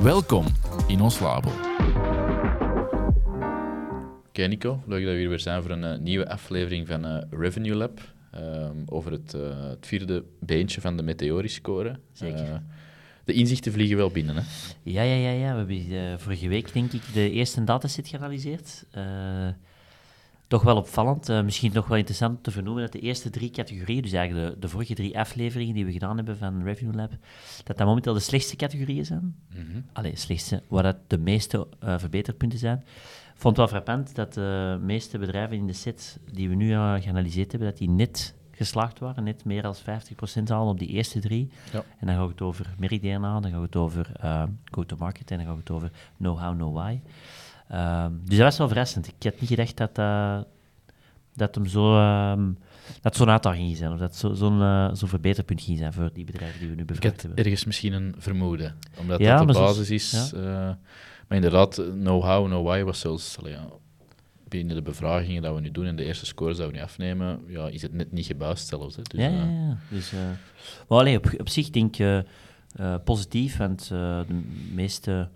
Welkom in ons labo. Oké Nico, leuk dat we hier weer zijn voor een uh, nieuwe aflevering van uh, Revenue Lab. Um, over het, uh, het, vierde beentje van de Meteori-score. Zeker. de inzichten vliegen wel binnen, hè? Ja, ja, ja. ja. We hebben vorige week, denk ik, de eerste dataset geanalyseerd toch wel opvallend, uh, misschien nog wel interessant om te vernoemen, dat de eerste drie categorieën, dus eigenlijk de, de vorige drie afleveringen die we gedaan hebben van Revenue Lab, dat dat momenteel de slechtste categorieën zijn. Mm Allee, slechtste, waar dat de meeste uh, verbeterpunten zijn. Ik vond het wel frappant dat de meeste bedrijven in de set die we nu uh, geanalyseerd hebben, dat die net geslaagd waren, net meer dan 50% halen op die eerste drie. Ja. En dan gaat het over Meridiana, dan gaat het over go-to-market en dan gaat het over know-how, know-why. Um, dus dat was wel verrassend. Ik had niet gedacht dat, uh, dat hem zo, um, dat zo'n uitdaging ging zijn, of dat zo'n zo uh, zo verbeterpunt ging zijn voor die bedrijven die we nu bevraagd hebben. ergens misschien een vermoeden, omdat ja, dat de basis is. Ja. Uh, maar inderdaad, know-how, know-why was zelfs allee, ja, binnen de bevragingen dat we nu doen en de eerste scores dat we nu afnemen, ja, is het net niet gebuist zelfs. Hè. Dus, ja, ja, ja. Dus, maar allee, op, op zich denk ik positief, want de meeste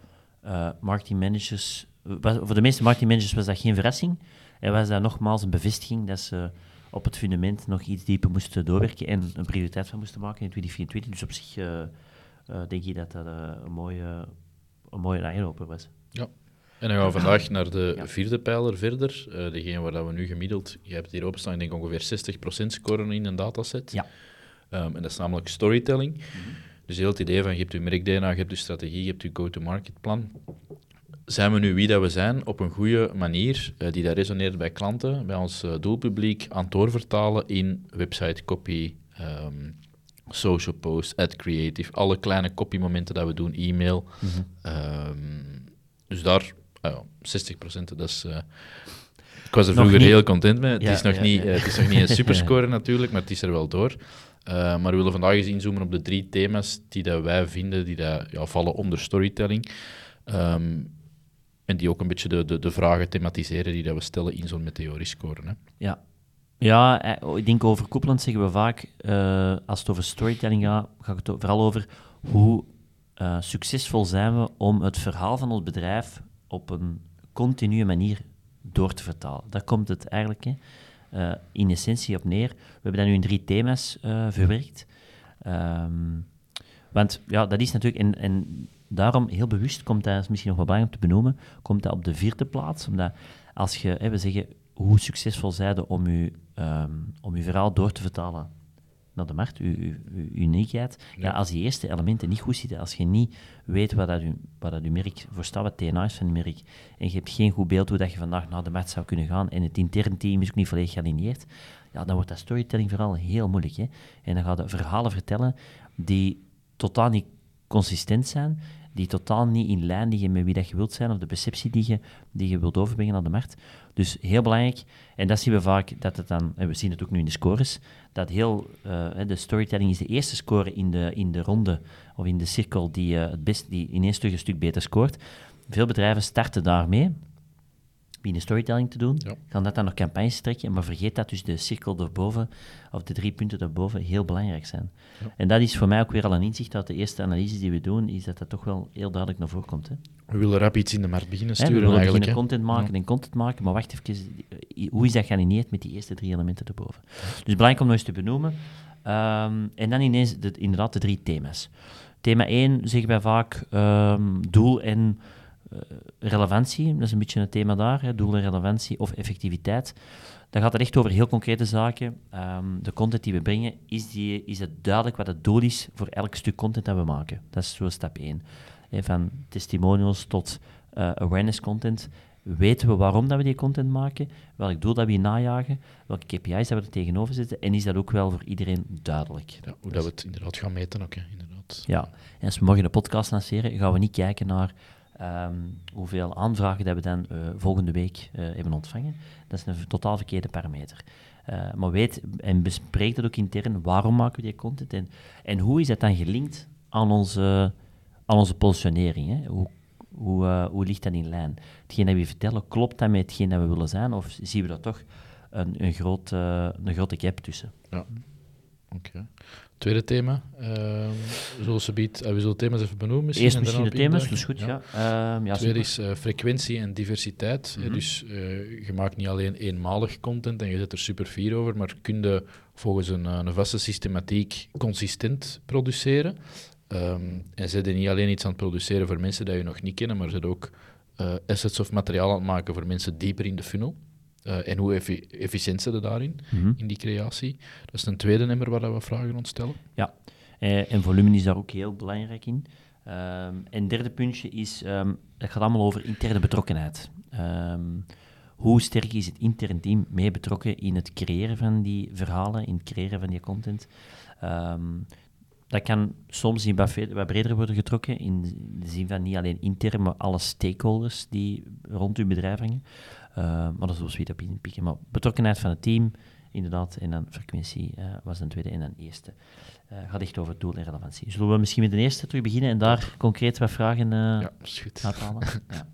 marketingmanagers voor de meeste marketingmanagers was dat geen verrassing. En was dat nogmaals een bevestiging dat ze op het fundament nog iets dieper moesten doorwerken en een prioriteit van moesten maken in 2024. Dus op zich uh, uh, denk ik dat dat uh, een mooie, een mooie aanloper was. Ja. En dan gaan we vandaag naar de ja. vierde pijler verder. degene waar we nu gemiddeld, je hebt het hier openstaan, ik denk ongeveer 60% scoren in een dataset. Ja. Um, en dat is namelijk storytelling. Mm -hmm. Dus heel het idee van je hebt je merk-DNA, je hebt je strategie, je hebt je go-to-market plan zijn we nu wie dat we zijn op een goede manier, uh, die dat resoneert bij klanten, bij ons uh, doelpubliek, aan het doorvertalen in website copy, um, social post, ad creative, alle kleine copy-momenten dat we doen, e-mail. Mm -hmm. um, dus daar, uh, 60%, dat is... Uh, ik was er vroeger heel content mee. Het, is nog ja, niet, ja. het is nog niet een superscore natuurlijk, maar het is er wel door. Maar we willen vandaag eens inzoomen op de drie thema's die dat wij vinden, die dat, ja, vallen onder storytelling. Um, en die ook een beetje de, de, de vragen thematiseren die dat we stellen in zo'n meteoriscore. Hè? Ja. Ja, eh, ik denk overkoepelend zeggen we vaak, uh, als het over storytelling gaat, gaat het vooral over hoe uh, succesvol zijn we om het verhaal van ons bedrijf op een continue manier door te vertalen. Daar komt het eigenlijk hè, in essentie op neer. We hebben dat nu in drie thema's verwerkt. Um, want ja, dat is natuurlijk, en daarom heel bewust komt dat, is misschien nog wel belangrijk om te benoemen, komt dat op de vierde plaats. Omdat als je, hè, we zeggen, hoe succesvol zijde om je, um, om je verhaal door te vertalen naar de markt, uw, uw, uw uniekheid. Ja. ja. als die eerste elementen niet goed zitten, als je niet weet wat dat, u, wat dat uw merk voor staat, wat TNA is van je merk, en je hebt geen goed beeld hoe dat je vandaag naar de markt zou kunnen gaan, en het interne team is ook niet volledig gealineerd, ja, dan wordt dat storytelling vooral heel moeilijk. Hè? En dan ga je verhalen vertellen die totaal niet consistent zijn, die totaal niet in lijn liggen met wie dat je wilt zijn of de perceptie die je, die je wilt overbrengen aan de markt. Dus heel belangrijk, en dat zien we vaak, dat het dan, en we zien het ook nu in de scores, dat heel, uh, de storytelling is de eerste score in de, in de ronde of in de cirkel die, uh, het best, die in één stuk een stuk beter scoort. Veel bedrijven starten daarmee, binnen storytelling te doen, ja. gaan dat dan nog campagnes trekken, maar vergeet dat dus de cirkel erboven, of de drie punten erboven, heel belangrijk zijn. Ja. En dat is voor mij ook weer al een inzicht uit de eerste analyses die we doen, is dat dat toch wel heel duidelijk naar voren komt. Hè. We willen rap iets in de markt beginnen sturen we willen eigenlijk. beginnen content maken ja. en content maken, maar wacht even, hoe is dat geanimeerd met die eerste drie elementen erboven? Dus belangrijk om nog eens te benoemen. Um, en dan ineens de, inderdaad de drie thema's. Thema 1 zeggen wij vaak um, doel en relevantie, dat is een beetje het thema daar, hè, doel en relevantie of effectiviteit. Dan gaat het echt over heel concrete zaken. Um, de content die we brengen, is, die, is het duidelijk wat het doel is voor elk stuk content dat we maken? Dat is zo stap 1. Hè, van testimonials tot uh, awareness content. Weten we waarom dat we die content maken? Welk doel dat we najagen? Welke KPI's dat we er tegenover zetten? En is dat ook wel voor iedereen duidelijk? Ja, hoe dat we het inderdaad gaan meten ook, hè, inderdaad. inderdaad. Ja, en als we morgen een podcast lanceren, gaan we niet kijken naar ehm, hoeveel aanvragen we dan eh, volgende week eh, hebben ontvangen. Dat is een totaal verkeerde parameter. Eh, maar weet en bespreek dat ook intern, waarom maken we die content en, en hoe is dat dan gelinkt aan onze, aan onze positionering? Hè? Hoe, hoe, hoe ligt dat in lijn? Hetgeen dat we vertellen, klopt dat met hetgeen dat we willen zijn of zien we daar toch een, een, groot, een grote gap tussen? Oké. Tweede thema. ehm zullen ze biedt, eh, we zullen thema's even benoemen misschien. Eerst en misschien de thema's, dus goed, ja. Ehm, ja Tweede super. is eh, frequentie en diversiteit. Mhm. Dus eh, je maakt niet alleen eenmalig content en je zet er super fier over, maar kun je volgens een, een vaste systematiek consistent produceren. Ehm, en zet je niet alleen iets aan het produceren voor mensen die je nog niet kennen, maar zet ook eh, assets of materiaal aan het maken voor mensen dieper in de funnel. Eh, en hoe effi- efficiënt zijn ze daarin, Mhm. in die creatie. Dat is een tweede nummer waar we vragen rond stellen. Eh, en volume is daar ook heel belangrijk in. Ehm, en het derde puntje is, ehm het gaat allemaal over interne betrokkenheid. Ehm, hoe sterk is het intern team mee betrokken in het creëren van die verhalen, in het creëren van die content? Dat kan soms in wat, wat breder worden getrokken, in de zin van niet alleen intern, maar alle stakeholders die rond uw bedrijf hangen. Ehm, maar dat is zoals we het op inpikken. Maar betrokkenheid van het team, inderdaad, en dan frequentie eh, was een tweede en dan eerste. Eh gaat echt over doel en relevantie. Zullen we misschien met de eerste terug beginnen en daar concreet wat vragen eh ja, is goed. uithalen? ja.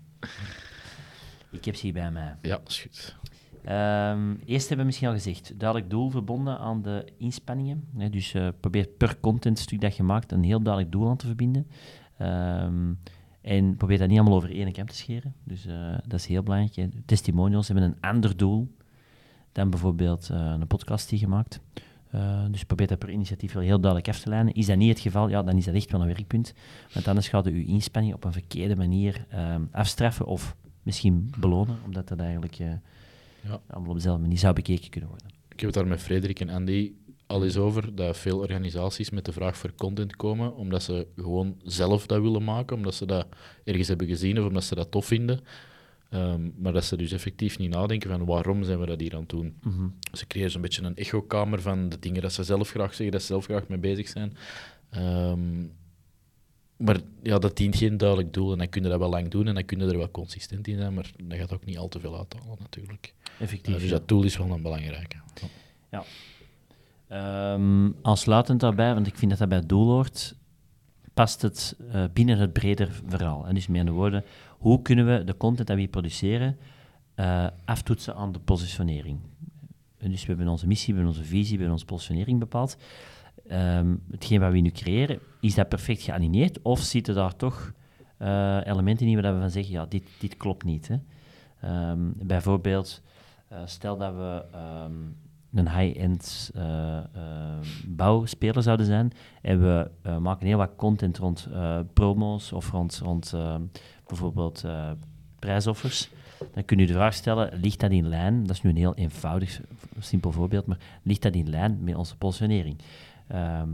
Ik heb ze hier bij mij. Ja, is goed. Ehm, eerst hebben we misschien al gezegd, duidelijk doel verbonden aan de inspanningen. Hè, dus eh, probeer per contentstuk dat je maakt een heel duidelijk doel aan te verbinden. Ehm, en probeer dat niet allemaal over één kam te scheren. Dus eh, dat is heel belangrijk. Testimonials hebben een ander doel dan bijvoorbeeld eh, een podcast die je maakt. Eh, dus probeer dat per initiatief wel heel duidelijk af te lijnen. Is dat niet het geval, ja, dan is dat echt wel een werkpunt. Want anders gaat je je inspanning op een verkeerde manier ehm, afstraffen of misschien belonen, omdat dat eigenlijk Ja. allemaal op dezelfde manier zou bekeken kunnen worden. Ik heb het daar met Frederik en Andy al eens over, dat veel organisaties met de vraag voor content komen, omdat ze gewoon zelf dat willen maken, omdat ze dat ergens hebben gezien of omdat ze dat tof vinden. Ehm, maar dat ze dus effectief niet nadenken van waarom zijn we dat hier aan het doen. Mhm. Ze creëren zo'n beetje een echokamer van de dingen dat ze zelf graag zeggen, dat ze zelf graag mee bezig zijn. Ehm, maar ja, dat dient geen duidelijk doel en dan kun je dat wel lang doen en dan kun je er wel consistent in zijn, maar dat gaat ook niet al te veel uithalen natuurlijk. Effectief. Eh, dus ja. dat doel is wel een belangrijke. Ehm, aansluitend daarbij, want ik vind dat dat bij het doel hoort, past het eh, binnen het breder verhaal. En dus met andere woorden, hoe kunnen we de content dat we produceren eh, aftoetsen aan de positionering? En dus we hebben onze missie, we hebben onze visie, we hebben onze positionering bepaald. Ehm, hetgeen wat we nu creëren, is dat perfect geanimeerd of zitten daar toch eh, elementen in waar we van zeggen, ja, dit, dit klopt niet. Hè? Ehm, bijvoorbeeld, stel dat we een high-end eh, eh, bouwspeler zouden zijn en we eh, maken heel wat content rond promo's of rond, rond bijvoorbeeld prijsoffers, dan kun je de vraag stellen, ligt dat in lijn, dat is nu een heel eenvoudig, simpel voorbeeld, maar ligt dat in lijn met onze positionering? Ehm,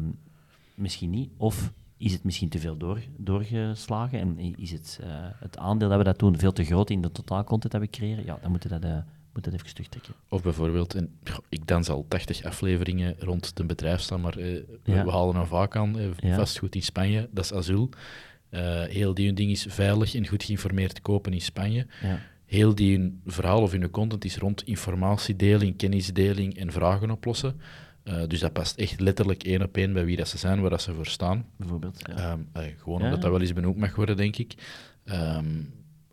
misschien niet, of is het misschien te veel door, doorgeslagen en is het, het aandeel dat we dat doen veel te groot in de totaalcontent dat we creëren? Ja, dan moeten we dat, dat even terugtrekken. Of bijvoorbeeld, en, ik dans al 80 afleveringen rond de bedrijfstaan, maar eh, we, Ja. we halen er vaak aan, eh, Ja. vastgoed in Spanje, dat is Azul. Eh, heel die hun ding is veilig en goed geïnformeerd kopen in Spanje. Ja. Heel die hun verhaal of hun content is rond informatiedeling, kennisdeling en vragen oplossen. Eh, dus dat past echt letterlijk één op één bij wie dat ze zijn, waar dat ze voor staan. Bijvoorbeeld. Ja. Ehm, eh, gewoon Ja. omdat dat wel eens benoemd mag worden, denk ik. Ehm,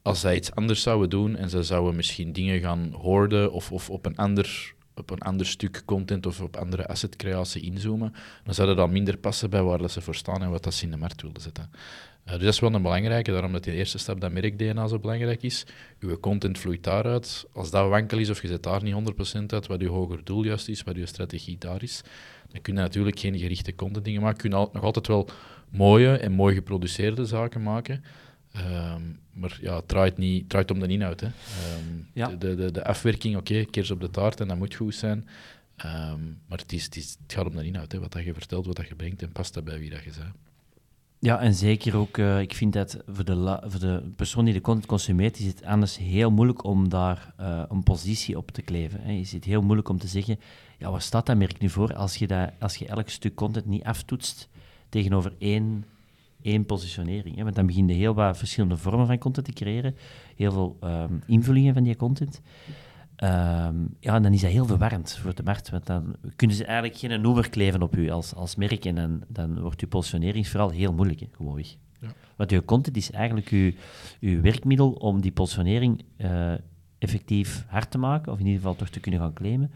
als zij iets anders zouden doen en ze zouden misschien dingen gaan hoorden of, of op, een ander, op een ander stuk content of op andere assetcreatie inzoomen, dan zou dat minder passen bij waar dat ze voor staan en wat dat ze in de markt willen zetten. Eh, dus dat is wel een belangrijke, daarom dat die eerste stap, dat merk-DNA, zo belangrijk is. Uw content vloeit daaruit. Als dat wankel is of je zet daar niet 100% uit, wat je hoger doel juist is, wat je strategie daar is, dan kun je natuurlijk geen gerichte content dingen maken. Kun je al- nog altijd wel mooie en mooi geproduceerde zaken maken. Ehm, maar ja, het draait, niet, het draait om de inhoud. Hè. Ehm, Ja. de, de, de afwerking, oké, kers op de taart en dat moet goed zijn. Ehm, maar het, is, het, is, het gaat om de inhoud, hè, wat dat je vertelt, wat dat je brengt en past dat bij wie dat je bent. Ja, en zeker ook, eh, ik vind dat voor de, voor de persoon die de content consumeert, is het anders heel moeilijk om daar eh, een positie op te kleven. Hè. Is het heel moeilijk om te zeggen, ja, waar staat dat merk nu voor als je, dat, als je elk stuk content niet aftoetst tegenover één, één positionering. Hè? Want dan begin je heel wat verschillende vormen van content te creëren, heel veel ehm, invullingen van die content. Ehm, ja, dan is dat heel verwarrend voor de markt, want dan kunnen ze eigenlijk geen noemer kleven op u als, als merk en dan, dan wordt uw positioneringsverhaal heel moeilijk, hè, gewoonweg. Ja. Want uw content is eigenlijk uw, uw werkmiddel om die positionering eh, effectief hard te maken, of in ieder geval toch te kunnen gaan claimen.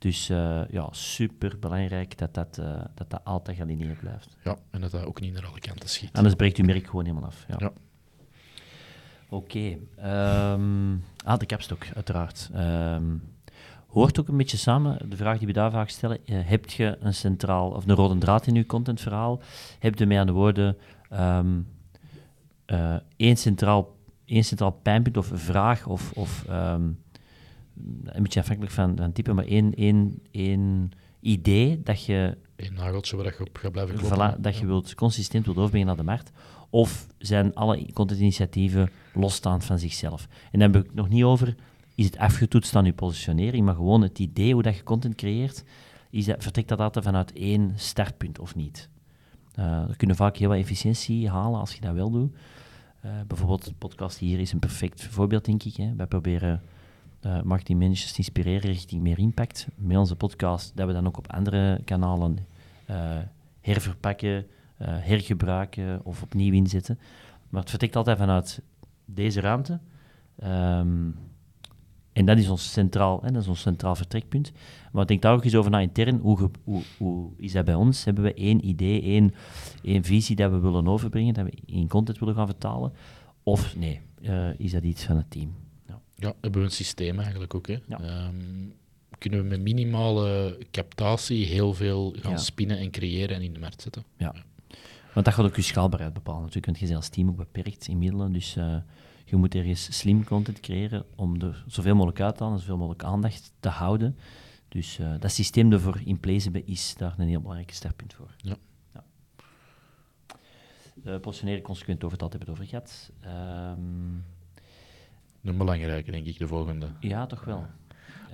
Dus eh, ja, super belangrijk dat dat, eh, dat dat altijd gealineerd blijft. Ja, en dat dat ook niet naar alle kanten schiet. Anders breekt uw merk gewoon helemaal af. Ja. Ja. Oké. ehm, ah, de capstok, uiteraard. Ehm, hoort ook een beetje samen, de vraag die we daar vaak stellen. eh, heb je een centraal, of een rode draad in je contentverhaal? Heb je mee aan de woorden eh, één, centraal, één centraal pijnpunt of vraag of... of een beetje afhankelijk van, van type, maar één, één, één idee dat je Een nageltje waar je op gaat blijven kloppen. Voilà, dat je wilt, consistent wilt overbrengen naar de markt? Of zijn alle contentinitiatieven losstaand van zichzelf? En dan heb ik het nog niet over, is het afgetoetst aan je positionering, maar gewoon het idee hoe dat je content creëert, is dat, vertrekt dat altijd vanuit één startpunt of niet? Uh, we kunnen vaak heel wat efficiëntie halen als je dat wel doet. Uh, bijvoorbeeld, de podcast hier is een perfect voorbeeld, denk ik. Hè. Wij proberen uh, marketingmanagers te inspireren richting meer impact. Met onze podcast, dat we dan ook op andere kanalen uh, herverpakken, uh, hergebruiken of opnieuw inzetten. Maar het vertrekt altijd vanuit deze ruimte. Um, en dat is ons centraal, hè, dat is ons centraal vertrekpunt. Maar denk daar ook eens over na intern. Hoe, hoe, hoe, is dat bij ons? Hebben we één idee, één, één visie dat we willen overbrengen, dat we in content willen gaan vertalen? Of nee, is dat iets van het team? Ja, hebben we een systeem eigenlijk ook. Hè? Ja. Um, kunnen we met minimale captatie heel veel gaan Ja. spinnen en creëren en in de markt zetten. Ja. Want dat gaat ook je schaalbaarheid bepalen natuurlijk, want je bent als team ook beperkt in middelen, dus uh, je moet ergens slim content creëren om er zoveel mogelijk uit te halen en zoveel mogelijk aandacht te houden. Dus uh, dat systeem ervoor in place hebben is daar een heel belangrijk startpunt voor. Ja. ja. Positioneren consequent over het altijd hebben het over gehad. Um, een belangrijke, denk ik, de volgende. Ja, toch wel.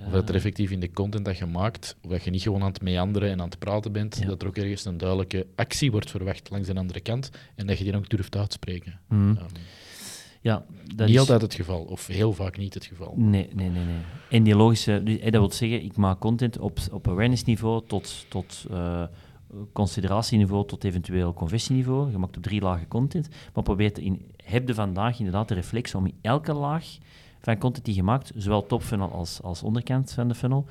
Of dat er effectief in de content dat je maakt, of dat je niet gewoon aan het meanderen en aan het praten bent, Ja. dat er ook ergens een duidelijke actie wordt verwacht langs de andere kant en dat je die ook durft uitspreken. Mhm. Um, Ja, dat niet is- altijd het geval, of heel vaak niet het geval. Nee, nee, nee. nee. En die logische, dus, eh, dat wil zeggen, ik maak content op, op awareness-niveau tot, tot eh, consideratieniveau tot eventueel conversieniveau. Je maakt op drie lagen content, maar probeer in, heb je vandaag inderdaad de reflex om in elke laag van content die je maakt, zowel topfunnel als, als onderkant van de funnel,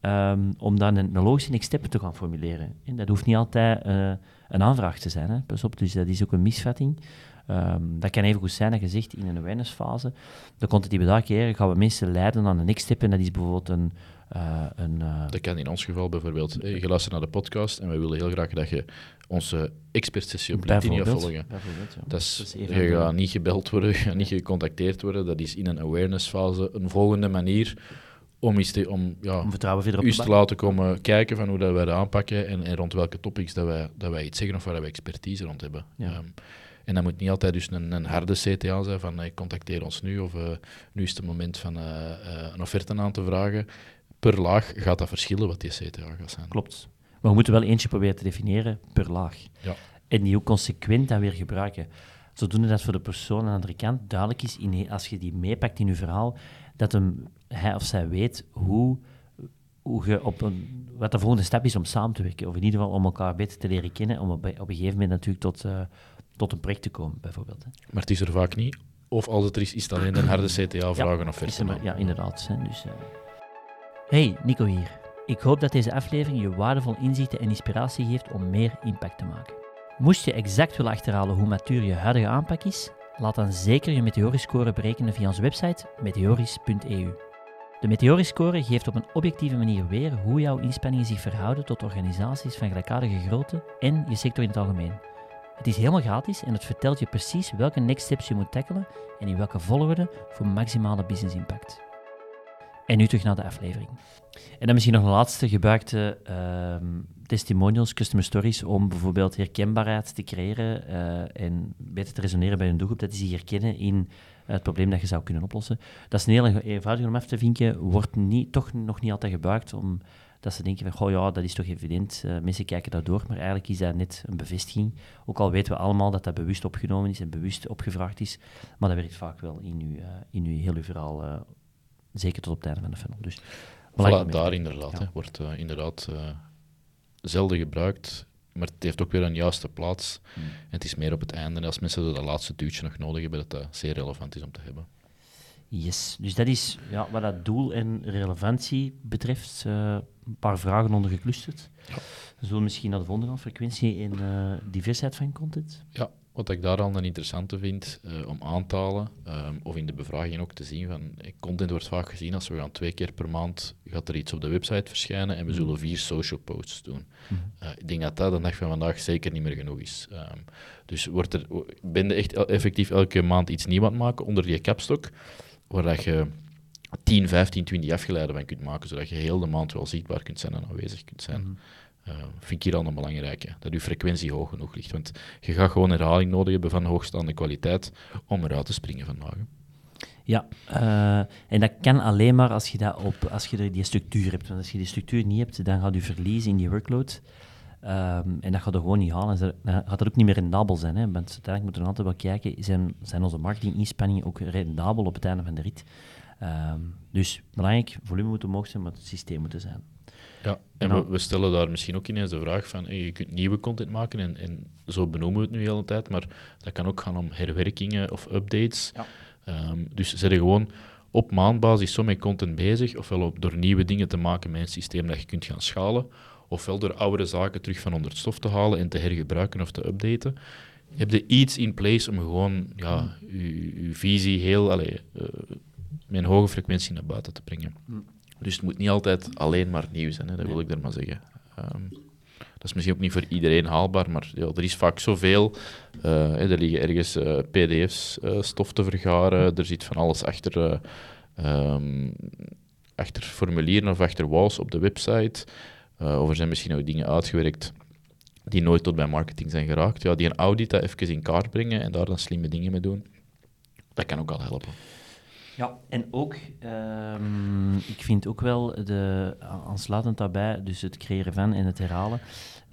ehm, om dan een, logische next step te gaan formuleren. En dat hoeft niet altijd eh, een aanvraag te zijn. Hè. Pas op, dus dat is ook een misvatting. Ehm, dat kan even goed zijn dat je zegt in een awareness-fase, de content die we daar creëren, gaan we mensen leiden aan een next step. En dat is bijvoorbeeld een... eh, een eh, Dat kan in ons geval bijvoorbeeld. eh, Je luistert naar de podcast en we willen heel graag dat je onze expertsessie op LinkedIn gaat volgen. ja. Dat is, Dat is even je gaat niet gebeld worden, je gaat niet gecontacteerd worden. Dat is in een awareness-fase een volgende manier om, eens te, om ja, om vertrouwen verder op u te laten komen kijken van hoe dat wij dat aanpakken en, en rond welke topics dat wij, dat wij iets zeggen of waar wij expertise rond hebben. Ja. Ehm, en dat moet niet altijd dus een, een harde CTA zijn van eh, contacteer ons nu of eh, nu is het moment van een offerte aan te vragen. Per laag gaat dat verschillen wat die CTA gaat zijn. Klopt. Maar we moeten wel eentje proberen te definiëren per laag. Ja. En die ook consequent dan weer gebruiken. Zodoende dat voor de persoon aan de andere kant duidelijk is, in, als je die meepakt in je verhaal, dat hem, hij of zij weet hoe, hoe je op een, wat de volgende stap is om samen te werken. Of in ieder geval om elkaar beter te leren kennen, om op, op een gegeven moment natuurlijk tot, eh, tot een project te komen, bijvoorbeeld. Hè. Maar het is er vaak niet. Of als het er is, is het alleen een harde CTA-vragen Ja, of er offerte. Ja, inderdaad. Hè, dus, eh. Hey, Nico hier. Ik hoop dat deze aflevering je waardevol inzichten en inspiratie geeft om meer impact te maken. Moest je exact willen achterhalen hoe matuur je huidige aanpak is, laat dan zeker je Meteoriscore berekenen via onze website meteoris.eu. De Meteoriscore geeft op een objectieve manier weer hoe jouw inspanningen zich verhouden tot organisaties van gelijkaardige grootte en je sector in het algemeen. Het is helemaal gratis en het vertelt je precies welke next steps je moet tackelen en in welke volgorde voor maximale business impact. En nu terug naar de aflevering. En dan misschien nog een laatste gebruikte ehm, testimonials, customer stories, om bijvoorbeeld herkenbaarheid te creëren eh, en beter te resoneren bij een doelgroep, dat die zich herkennen in het probleem dat je zou kunnen oplossen. Dat is een heel eenvoudig om af te vinken, wordt niet, toch nog niet altijd gebruikt, om, dat ze denken van, goh ja, dat is toch evident, uh, mensen kijken daardoor, maar eigenlijk is dat net een bevestiging. Ook al weten we allemaal dat dat bewust opgenomen is en bewust opgevraagd is, maar dat werkt vaak wel in uw, uh, in uw heel verhaal, zeker tot op het einde van de funnel. Dus, voilà, daar inderdaad, hè, wordt inderdaad zelden gebruikt, maar het heeft ook weer een juiste plaats. Hmm. En het is meer op het einde, als mensen dat laatste duwtje nog nodig hebben, dat dat zeer relevant is om te hebben. Yes, dus dat is ja, wat dat doel en relevantie betreft. Uh, een paar vragen onder geclusterd. Ja. We zullen misschien naar de volgende gaan, frequentie en uh, diversiteit van content. Ja, wat ik daar al een interessante vind uh, om aantallen, um, of in de bevraging ook te zien, van content wordt vaak gezien als we gaan twee keer per maand, gaat er iets op de website verschijnen en we mhm. zullen vier social posts doen. Uh, ik denk dat dat de dag van vandaag zeker niet meer genoeg is. Um, dus wordt er, ben je echt effectief elke maand iets nieuws aan het maken onder die capstok, waar dat je 10, 15, 20 afgeleiden van kunt maken, zodat je heel de maand wel zichtbaar kunt zijn en aanwezig kunt zijn. Mm uh, vind ik hier al een belangrijke, dat je frequentie hoog genoeg ligt. Want je gaat gewoon herhaling nodig hebben van hoogstaande kwaliteit om eruit te springen vandaag. Ja, uh, en dat kan alleen maar als je, dat op, als je die structuur hebt. Want als je die structuur niet hebt, dan gaat je verliezen in die workload. Um, en dat gaat er gewoon niet halen. Dan gaat dat ook niet meer rendabel zijn. Hè? Want uiteindelijk moeten we altijd wel kijken, zijn, zijn onze marketinginspanningen ook rendabel op het einde van de rit? Um, dus belangrijk, volume moet omhoog zijn, maar het systeem moet zijn. Ja, en we, stellen daar misschien ook ineens de vraag van, je kunt nieuwe content maken en, en zo benoemen we het nu de hele tijd, maar dat kan ook gaan om herwerkingen of updates. Ja. Um, dus zijn er gewoon op maandbasis zo met content bezig, ofwel op, door nieuwe dingen te maken met een systeem dat je kunt gaan schalen, ofwel door oudere zaken terug van onder het stof te halen en te hergebruiken of te updaten. Heb je iets in place om gewoon ja, je, visie heel, allez, uh, met een hoge frequentie naar buiten te brengen. Mm. Dus het moet niet altijd alleen maar nieuw zijn, hè, dat wil ik er maar zeggen. Um, dat is misschien ook niet voor iedereen haalbaar, maar ja, er is vaak zoveel. Uh, er liggen ergens uh, pdf's uh, stof te vergaren, er zit van alles achter, um, achter formulieren of achter walls op de website. of er zijn misschien ook dingen uitgewerkt die nooit tot bij marketing zijn geraakt. Ja, die een audit dat even in kaart brengen en daar dan slimme dingen mee doen, dat kan ook al helpen. Ja, en ook, um, ik vind ook wel, de, aansluitend daarbij, dus het creëren van en het herhalen.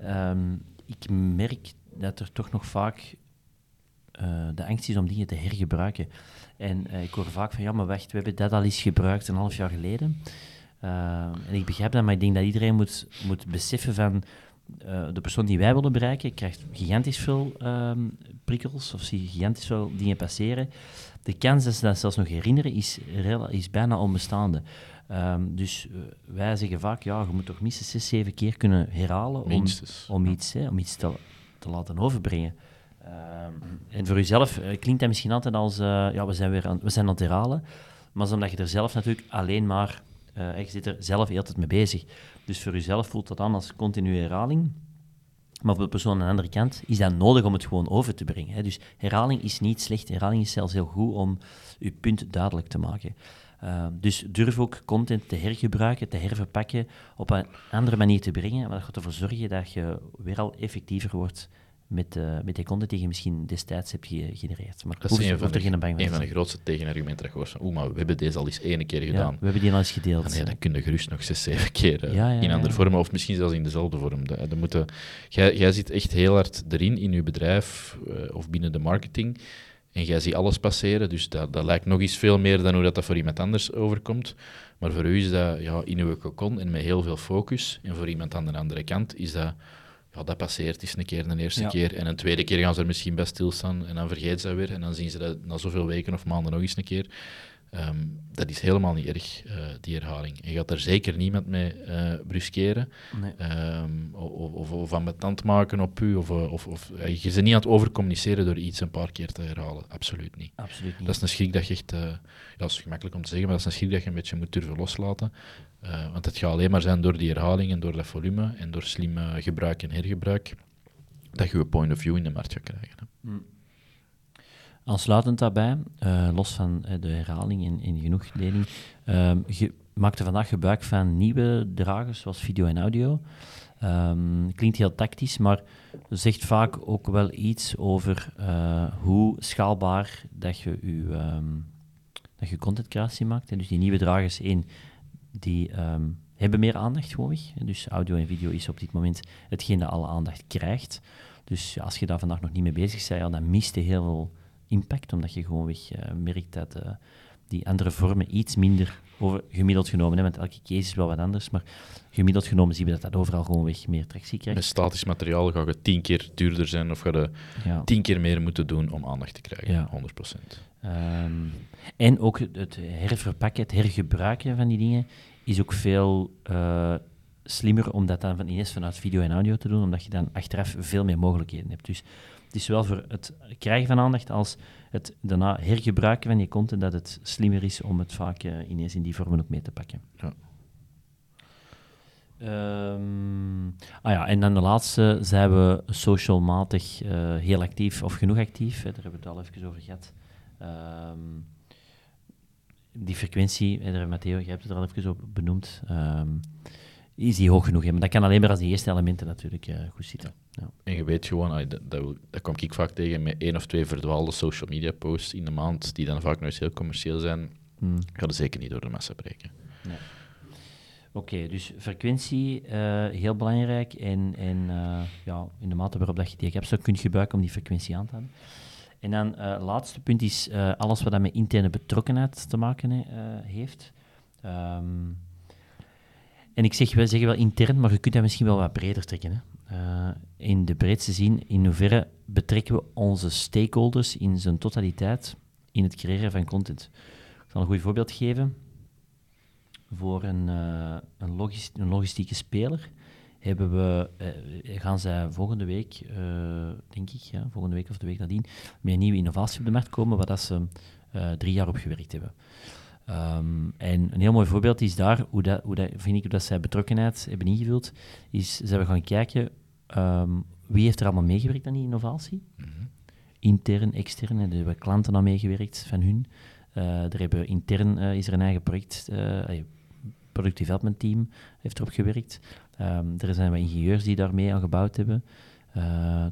Um, ik merk dat er toch nog vaak uh, de angst is om dingen te hergebruiken. En uh, ik hoor vaak van, ja, maar wacht, we hebben dat al eens gebruikt een half jaar geleden. Uh, en ik begrijp dat, maar ik denk dat iedereen moet, moet beseffen van... de persoon die wij willen bereiken krijgt gigantisch veel prikkels of zie gigantisch veel dingen passeren de kans dat ze dat zelfs nog herinneren is, is bijna onbestaande. Um, dus uh, wij zeggen vaak, ja, je moet toch minstens zes, zeven keer kunnen herhalen om, om iets, hè, om iets te, te laten overbrengen. Um, en voor jezelf uh, klinkt dat misschien altijd als, uh, ja, we zijn, weer aan, we zijn aan het herhalen. Maar omdat je er zelf natuurlijk alleen maar, je zit er zelf heel tijd mee bezig. Dus voor jezelf voelt dat aan als continue herhaling. Maar voor de persoon aan de andere kant is dat nodig om het gewoon over te brengen. Hè. Dus herhaling is niet slecht, herhaling is zelfs heel goed om je punt duidelijk te maken. Uh, dus durf ook content te hergebruiken, te herverpakken, op een andere manier te brengen. Maar dat gaat ervoor zorgen dat je weer al effectiever wordt met, uh, met de content die je misschien destijds hebt gegenereerd. Maar dat is een van, de, geen bang een van de grootste tegenargumenten dat je oeh, maar we hebben deze al eens één keer gedaan. we hebben die al eens gedeeld. Ah, nee, dan kun je gerust nog zes, zeven keer uh, in andere vormen, of misschien zelfs in dezelfde vorm. De, de moeten, jij, jij zit echt heel hard erin, in je bedrijf uh, of binnen de marketing, en jij ziet alles passeren, dus dat, dat lijkt nog eens veel meer dan hoe dat, dat voor iemand anders overkomt. Maar voor u is dat ja, in uw cocon en met heel veel focus, en voor iemand aan de andere kant is dat ja, dat passeert eens een keer, een eerste keer. En een tweede keer gaan ze er misschien bij stilstaan en dan vergeet ze dat weer. En dan zien ze dat na zoveel weken of maanden nog eens een keer. Ehm, dat is helemaal niet erg, uh, die herhaling. Je gaat er zeker niemand mee uh, bruskeren nee. um, of, of, of ambetant maken op u. Of, eh, of, of, je ze niet aan het overcommuniceren door iets een paar keer te herhalen. Absoluut niet. Absoluut niet. Dat is een schrik dat je echt... ja, dat is gemakkelijk om te zeggen, maar dat is een schrik dat je een beetje moet durven loslaten. want het gaat alleen maar zijn door die herhaling en door dat volume en door slim gebruik en hergebruik dat je een point of view in de markt gaat krijgen. Hè. Mm. Aansluitend daarbij, uh, los van uh, de herhaling en, en genoegdeling, je maakte vandaag gebruik van nieuwe dragers zoals video en audio. Um, klinkt heel tactisch, maar zegt vaak ook wel iets over uh, hoe schaalbaar dat je je, um, dat je content creatie maakt. En dus die nieuwe dragers, één, die hebben meer aandacht gewoonweg. Dus audio en video is op dit moment hetgeen dat alle aandacht krijgt. Dus als je daar vandaag nog niet mee bezig bent, dan mist je heel veel impact, omdat je gewoonweg uh, merkt dat uh, die andere vormen iets minder over, gemiddeld genomen, hè, want elke case is wel wat anders, maar gemiddeld genomen zien we dat dat overal gewoon weg meer tractie krijgt. Met statisch materiaal ga je tien keer duurder zijn of ga je ja. tien keer meer moeten doen om aandacht te krijgen, ja. 100%. Um, en ook het herverpakken, het hergebruiken van die dingen is ook veel uh, slimmer om dat dan van vanuit video en audio te doen, omdat je dan achteraf veel meer mogelijkheden hebt. Dus het is wel voor het krijgen van aandacht als het daarna hergebruiken van je content, dat het slimmer is om het vaak uh, ineens in die vormen ook mee te pakken. Ja. Um, ah ja, en dan de laatste zijn we socialmatig uh, heel actief of genoeg actief. Daar hebben we het al even over gehad. Um, die frequentie, daar, Matteo, je hebt het er al even op benoemd, um, is die hoog genoeg. Hè? Maar dat kan alleen maar als die eerste elementen natuurlijk uh, goed zitten. Ja. En je weet gewoon, dat, dat, dat kom ik vaak tegen met één of twee verdwaalde social media posts in de maand, die dan vaak nog eens heel commercieel zijn, hmm. gaat er zeker niet door de massa breken. Nee. Oké, dus frequentie, uh, heel belangrijk. En, en uh, ja, in de mate waarop dat je die hebt, kun je gebruiken om die frequentie aan te houden. En dan het uh, laatste punt is alles wat dat met interne betrokkenheid te maken heeft. Um, en ik zeg, wij zeggen wel intern, maar je kunt dat misschien wel wat breder trekken. Hè. Uh, in de breedste zin, in hoeverre betrekken we onze stakeholders in zijn totaliteit in het creëren van content. Ik zal een goed voorbeeld geven. Voor een, uh, een, logis een, logistieke speler hebben we, uh, gaan zij volgende week, denk ik, ja, volgende week of de week nadien, met een nieuwe innovatie op de markt komen, waar dat ze drie jaar op gewerkt hebben. Um, en een heel mooi voorbeeld is daar, hoe dat, hoe dat, vind ik dat zij betrokkenheid hebben ingevuld, is ze hebben gaan kijken um, wie heeft er allemaal meegewerkt aan die innovatie. Mm -hmm. Intern, extern, er hebben klanten aan meegewerkt van hun. Uh, er hebben intern uh, is er een eigen project, uh, product development team heeft erop gewerkt. Um, er zijn wat ingenieurs die daarmee aan gebouwd hebben.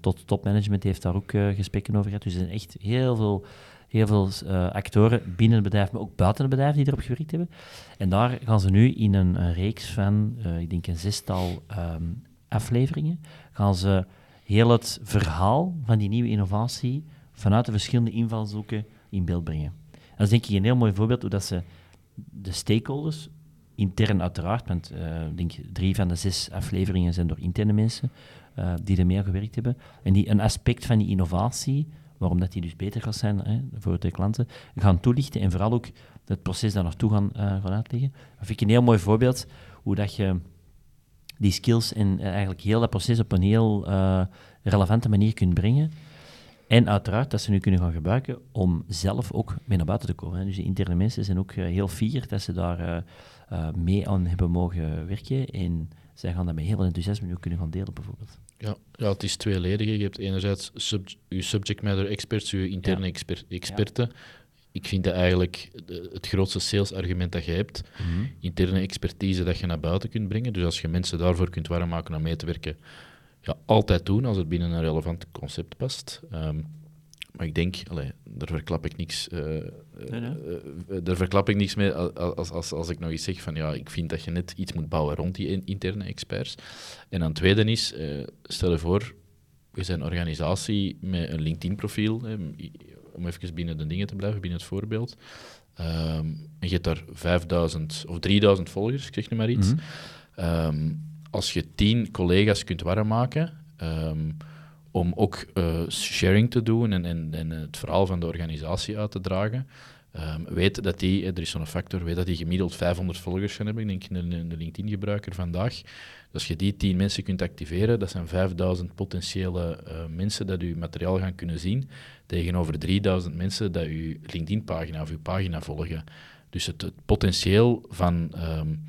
tot topmanagement heeft daar ook gesprekken over gehad. Dus er zijn echt heel veel heel veel uh, actoren binnen het bedrijf, maar ook buiten het bedrijf die erop gewerkt hebben. En daar gaan ze nu in een, reeks van, uh, ik denk een zestal um, afleveringen, gaan ze heel het verhaal van die nieuwe innovatie vanuit de verschillende invalshoeken in beeld brengen. dat is denk ik een heel mooi voorbeeld hoe dat ze de stakeholders, intern uiteraard, want uh, denk drie van de zes afleveringen zijn door interne mensen die ermee aan gewerkt hebben, en die een aspect van die innovatie waarom dat die dus beter gaat zijn hè, voor de klanten, gaan toelichten en vooral ook het proces daar naartoe gaan, uh, gaan uitleggen. Dat vind ik een heel mooi voorbeeld hoe dat je die skills en uh, eigenlijk heel dat proces op een heel uh, relevante manier kunt brengen. En uiteraard dat ze nu kunnen gaan gebruiken om zelf ook mee naar buiten te komen. Hè. Dus de interne mensen zijn ook heel fier dat ze daar mee aan hebben mogen werken. En zij gaan dat met heel veel enthousiasme nu kunnen gaan delen, bijvoorbeeld. Ja, ja, het is tweeledig. Je hebt enerzijds sub, je subject matter experts, je interne exper, experten. Ik vind dat eigenlijk het grootste salesargument dat je hebt. Mhm. Interne expertise dat je naar buiten kunt brengen. Dus als je mensen daarvoor kunt warm maken om mee te werken, ja, altijd doen als het binnen een relevant concept past. Um, maar ik denk, allee, daar verklap ik niks, uh, nee, nee. Uh, daar verklap ik niks mee als, als, als ik nog eens zeg van ja, ik vind dat je net iets moet bouwen rond die interne experts. En dan tweede is, uh, stel je voor, we zijn een organisatie met een LinkedIn-profiel, om even binnen de dingen te blijven, binnen het voorbeeld. Um, en je hebt daar 5000 of 3000 volgers, ik zeg nu maar iets. Mm -hmm. um, als je 10 collega's kunt warm maken, um, om ook uh, sharing te doen en, en, en, het verhaal van de organisatie uit te dragen. Um, weet dat die, er is zo'n factor, weet dat die gemiddeld 500 volgers gaan hebben, ik denk in de, LinkedIn-gebruiker vandaag. Dus als je die 10 mensen kunt activeren, dat zijn 5000 potentiële uh, mensen dat je materiaal gaan kunnen zien, tegenover 3000 mensen dat je LinkedIn-pagina of je pagina volgen. Dus het, potentieel van... Um,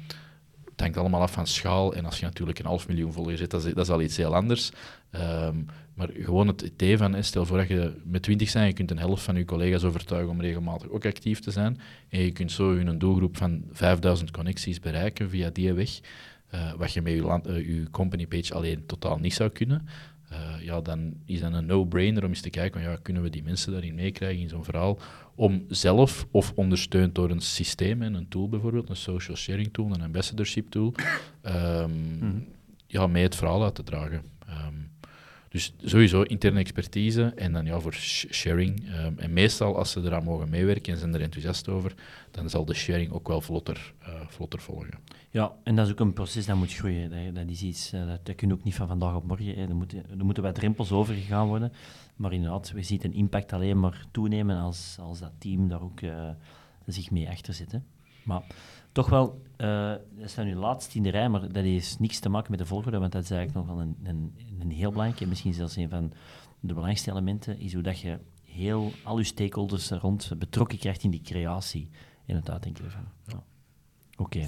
het hangt allemaal af van schaal. En als je natuurlijk een half miljoen volgers hebt, dat is, dat al iets heel anders. Um, maar gewoon het idee van, stel voor dat je met 20 zijn, je kunt een helft van je collega's overtuigen om regelmatig ook actief te zijn. En je kunt zo een doelgroep van 5000 connecties bereiken via die weg. Uh, wat je met je, land, uh, je company page alleen totaal niet zou kunnen. eh, ja, dan is dat een no-brainer om eens te kijken, van, ja, kunnen we die mensen daarin meekrijgen in zo'n verhaal, om zelf, of ondersteund door een systeem, en een tool bijvoorbeeld, een social sharing tool, een ambassadorship tool, ehm, Mhm. ja, mee het verhaal uit te dragen. Dus sowieso interne expertise en dan ja, voor sh- sharing. Ehm, en meestal als ze eraan mogen meewerken en zijn er enthousiast over, dan zal de sharing ook wel vlotter, eh, vlotter volgen. Ja, en dat is ook een proces dat moet groeien. Dat, is iets, eh, dat, dat kun je ook niet van vandaag op morgen. Hè. Er, moeten, er moeten wat drempels overgegaan worden. Maar inderdaad, we zien een impact alleen maar toenemen als, als dat team daar ook eh, zich mee achter zit. Hè. Maar toch wel, eh dat staat nu laatst in de rij, maar dat heeft niks te maken met de volgorde, want dat is eigenlijk nog wel een, een, een heel belangrijk, en misschien zelfs een van de belangrijkste elementen, is hoe dat je heel, al je stakeholders er rond betrokken krijgt in die creatie en het uitdenken ervan. Ja. Oké.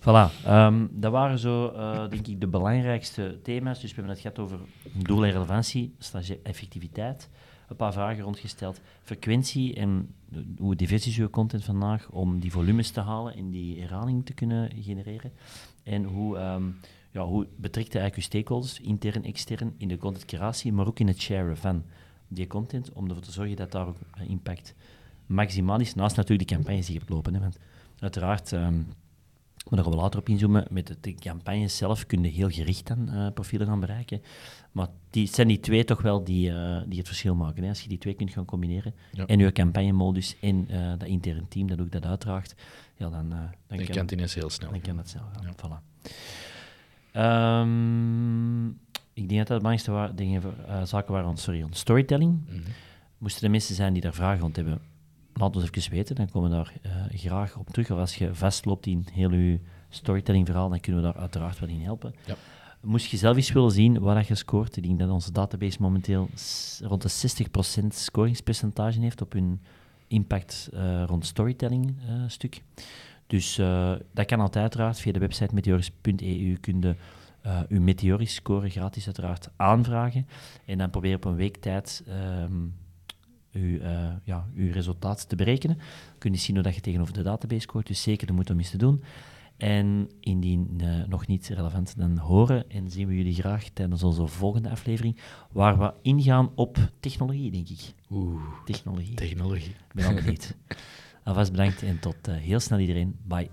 Voilà, ehm, dat waren zo, eh, denk ik, de belangrijkste thema's. Dus we hebben het gehad over doel en relevantie, effectiviteit. Een paar vragen rondgesteld. Frequentie en hoe divers is uw content vandaag om die volumes te halen en die herhaling te kunnen genereren. En hoe, ehm, ja, hoe betrekt eigenlijk uw stakeholders, intern, extern, in de contentcreatie, maar ook in het sharen van die content, om ervoor te zorgen dat daar ook eh, impact maximaal is. Naast natuurlijk de campagnes die je hebt lopen. Hè, want uiteraard... ehm, maar daar gaan we later op inzoomen. Met de, de campagnes zelf kun je heel gericht dan eh, profielen gaan bereiken. Maar die, het zijn die twee toch wel die, eh, die het verschil maken. Hè. Als je die twee kunt gaan combineren, Ja. en je campagnemodus en eh, dat interne team dat ook dat uitdraagt, ja, dan, dan, Dan kan, het ineens heel snel. dan kan dat snel gaan. Ja. Voilà. Ehm, ik denk dat dat de belangrijkste wa- dingen, voor- zaken waren, sorry, storytelling. Mhm. Moesten er mensen zijn die daar vragen rond hebben, laat ons even weten. Dan komen we daar eh, graag op terug. Of als je vastloopt in heel je storytelling verhaal, dan kunnen we daar uiteraard wel in helpen. Ja. Moest je zelf eens willen zien wat je scoort, ik denk dat onze database momenteel rond de 60% scoringspercentage heeft op hun impact eh, rond storytelling eh, stuk. Dus dat kan altijd uiteraard. Via de website meteoris.eu kun je eh, uw Meteoris score gratis uiteraard aanvragen. En dan probeer je op een week tijd ehm, uw, eh, ja, uw resultaat te berekenen. Kun je zien hoe dat je tegenover de database scoort. Dus zeker de moeite om eens te doen. En indien eh, nog niet relevant, dan horen en zien we jullie graag tijdens onze volgende aflevering, waar we ingaan op technologie, denk ik. Oeh, Technologie. technologie. Ik ben al benieuwd. Alvast bedankt en tot eh, heel snel iedereen. Bye.